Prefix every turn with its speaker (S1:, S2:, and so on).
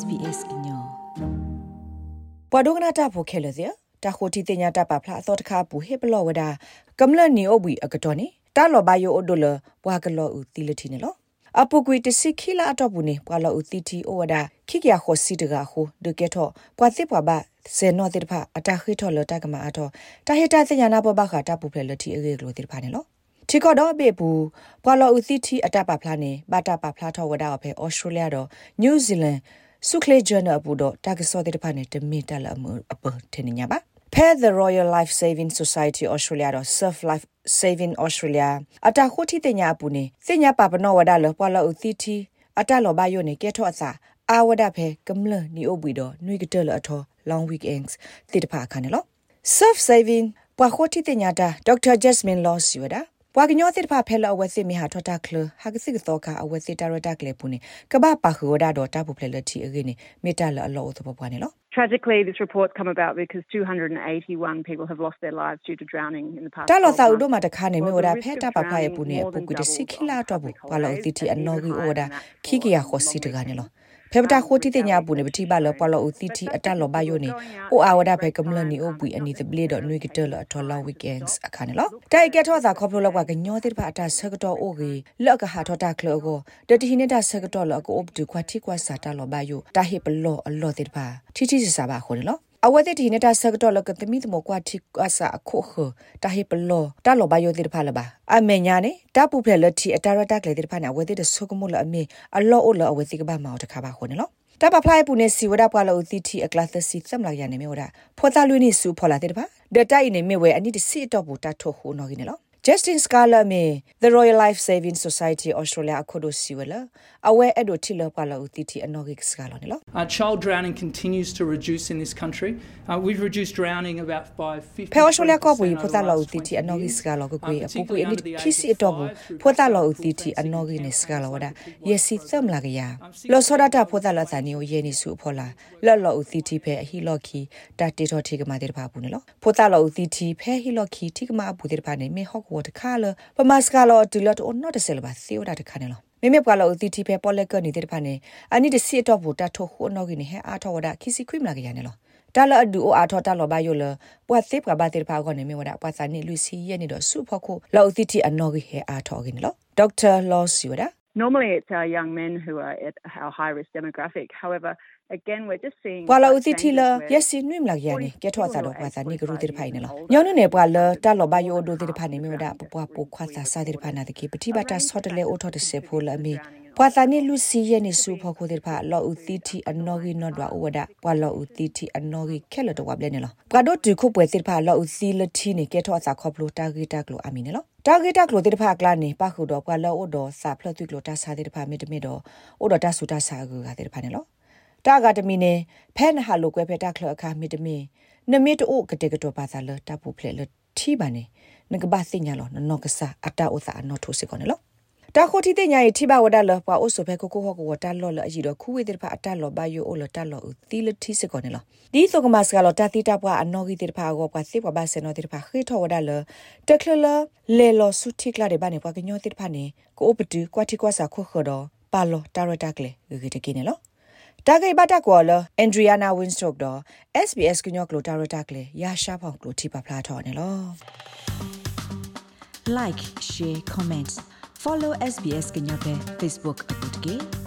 S1: SBS ကညောပဒုကနာတာဖိုခဲလစီတာခိုတီတညာတာပါဖလာအစောတခါပူဟေပလောဝဒါကမလနီအိုဘီအကတော်နေတာလောဘယိုအိုဒိုလဘွာကလောဦးတီလတီနေလောအပုကွေတစီခီလာအတော့ဘူးနေပွာလောဦးတီတီအိုဝဒါခိကရခိုစီတကခိုဒကေထောပွာစစ်ပွာဘစေနောတိတဖအတာခိထောလတကမအတော့တာဟေတာတညာနာဘဘခတာပူဖလေလတီအေဂလိုတိတဖာနေလောချီကောတော့ဘေဘူးပွာလောဦးတီတီအတပါဖလာနေဘာတာပါဖလာထောဝဒါအဖေဩစတြေးလျတော့နယူးဇီလန် စုခလေဂျာနာဘူးတော့တာကစောတိတဖာနေတမီတလအမှုအပထင်းညာပါ Pair the Royal Life Saving Society Australia တော့ Surf Life Saving Australia အတာခိုတီတညာပူနေစညာပပနောဝဒါလပွာလောဦးတီတီအတလောဘယိုနေကဲထော့အစာအာဝဒဖဲကမလနီအိုဘီတော့နွေကတလအထော long weekends တိတဖာခါနေလော Surf Saving ပွာခိုတီတညာတာ Dr. Jasmine Laws ယူဒါ ပွာကညောစစ်ဖာဖဲလအဝစစ်မီဟာထတာကလဟာကစစ်သောကအဝစစ်တာရတာကလေပူနေကဘာပါခူဒါတော့တာပူဖလေလတီအကိနေမေတာလအလောသဘပွားနေလော
S2: Tragically, this report's come about because 281 people have lost their lives due to drowning in the past.
S1: တာလောသာဥဒမတခါနေမေဝဒါဖဲတာပဖာယပူနေပုကုတစိခိလာတော့ဘူးပွာလောတီ တီအနော်ဂီအိုဒါခိကရခောစီတကနေလောဖေပတာခိုတီတညာဘူးနေပတိပါလောပလောဦးတီတီအတက်လောဘယိုနေအိုအာဝဒဖေကမလနီအိုဘူးအနီတပလေတော့နွေကတလအထော်လောဝီကန့်စ်အခါနေလောတိုက်ကထောသာခေါပလိုလောကကညောတိပါအတာဆကတော့အိုဂီလောက်ကဟာထောတာကလောကိုတတိနေတာဆကတော့လောကိုအုပ်တူခွာတိကွာစာတာလောဘယိုတာဟိပလောအလောတိပါတီတီစစာပါခိုနေလော အဝတ်တီနေတာဆက်တော့လကတမီတမကွာတိအစာအခုခတာဟိပလောတာလောဘယိုတိဖာလပါအမေညာနေတာပူဖလလတီအတာရတာကလေတိဖာနာဝတ်တိဆုကမလအမေအလောအိုလောအဝတ်တိကဘာမောတခါပါခုနော်တပဖလိုက်ပူနေစီဝဒပွာလောသီတီအကလသစီသမလာရနေမေဝဒဖောတာလွေးနေစုဖောလာတဲ့ပါဒတိုင်နေမေဝဲအနိတစီတော့ဘူတာထိုဟိုနော်ကိနေလော Justin Scala me the Royal Life Saving Society Australia akodo siwela awe edo tilo pala utiti anogik scala ne lo.
S3: Uh, child drowning continues to reduce in this country. Uh, we've reduced drowning about by 50
S1: Pe Australia ko bu phota lo utiti anogik scala ko ko apu pu ni kisi to bu phota lo utiti anogik ne scala wada. yesi tham la ya. Lo soda ta phota la tani o ye ni su phola lo lo utiti phe hi lo ki ta te tho thi ka ma de ba bu ne lo. Phota lo utiti phe hi lo ki thi ka ma bu de ba ne me hok ဝတခါလပမစကလောတူလတ်အနော့တဆယ်ပါသေဝတာတခါနေလောမေမေပွာလောတီတီဖဲပေါ်လက်ကနေတဲ့ဖာနေအနိတစီတော့ဘူတာထိုခုအနောကိနေဟဲအားထောဝဒခီစီခွိမလာကြရနေလောတာလအဒူအားထောတာလောဘယိုလပွာသေပကဘာတေဖာကနေမေဝဒပွာစာနေလူစီရနေတော့စုဖို့ခုလောတီတီအနောကိဟဲအားထောကိနေလောဒေါက်တာလောစီဝဒါ
S2: Normally, it's our young men who are at our high risk demographic. However, again we're just seeing
S1: ပွာလာဥတီတီလာယက်စီနွိမလာရနေကဲထောသာတော့ပွာသာနေကရူတိဖိုင်နေလားညောင်းနေပွာလာတလောဘယိုဒိုတိဖိုင်နေမြဒပွာပိုခွာသာစာတိဖိုင်နာတကေပတိဘတာဆော့တလေအိုထောတစေဖိုလာမီ ပွာသာနေလူစီယနေစုဖို့ခိုတိဖာလောဥတီတီအနော်ဂီနော်ဒွာဥဝဒပွာလောဥတီတီအနော်ဂီခဲလတော့ဝဘလဲနေလားပွာဒိုတူခုပွဲတိဖာလောဥစီလတီနေကဲထောသာခေါပလိုတာဂီတာကလိုအမီနေလားတာဂီတာကလိုတိဖာကလာနေပခုတော့ပွာလောဥတော်စာဖလတ်တုကလိုတာစာတိဖာမီတမီတော့ဥတော်တာဆူတာစာကူကတိဖာနေလားတာဂါတမီနေဖဲနဟာလိုကွဲဖဲတာခလအခါမီတမီနမီတိုကတေကတောပါသာလတာပူဖလေလတီပါနေနကဘာစညာလောနော်ကဆာအတာဥသာအနော်ထိုစီကောနေလော တာခိုတီတဲ့ညာရီထိပါဝဒလပွားအိုဆိုဖဲကိုကိုဟောကိုဝတာလော်လအကြီးတော့ခူဝေတဲ့ဖာအတာလော်ဘယိုအိုလတာလော်ဦးတီလတီစကောနေလောဒီဆိုကမစကလော်တာတီတာပွားအနော်ဂီတဲ့ဖာကိုပွားစေပွားဘာစနော်တဲ့ဖာခေထောဝဒလတကလလလေလော်စုတိကလာတဲ့ဘာနေပွားကညောတဲ့ဖာနေကိုအိုပတူကွာတီကွာစာခုခောတော့ပါလော်တာရတာကလေဂီတကိနေလောတာဂိဘတာကောလအန်ဒရီယာနာဝင်းစတော့တော့ SBS ကညောကလိုတာရတာကလေရရှာဖောင်ကလိုထိပါဖလားထော်နေလော
S4: like share comment follow SBS ကညော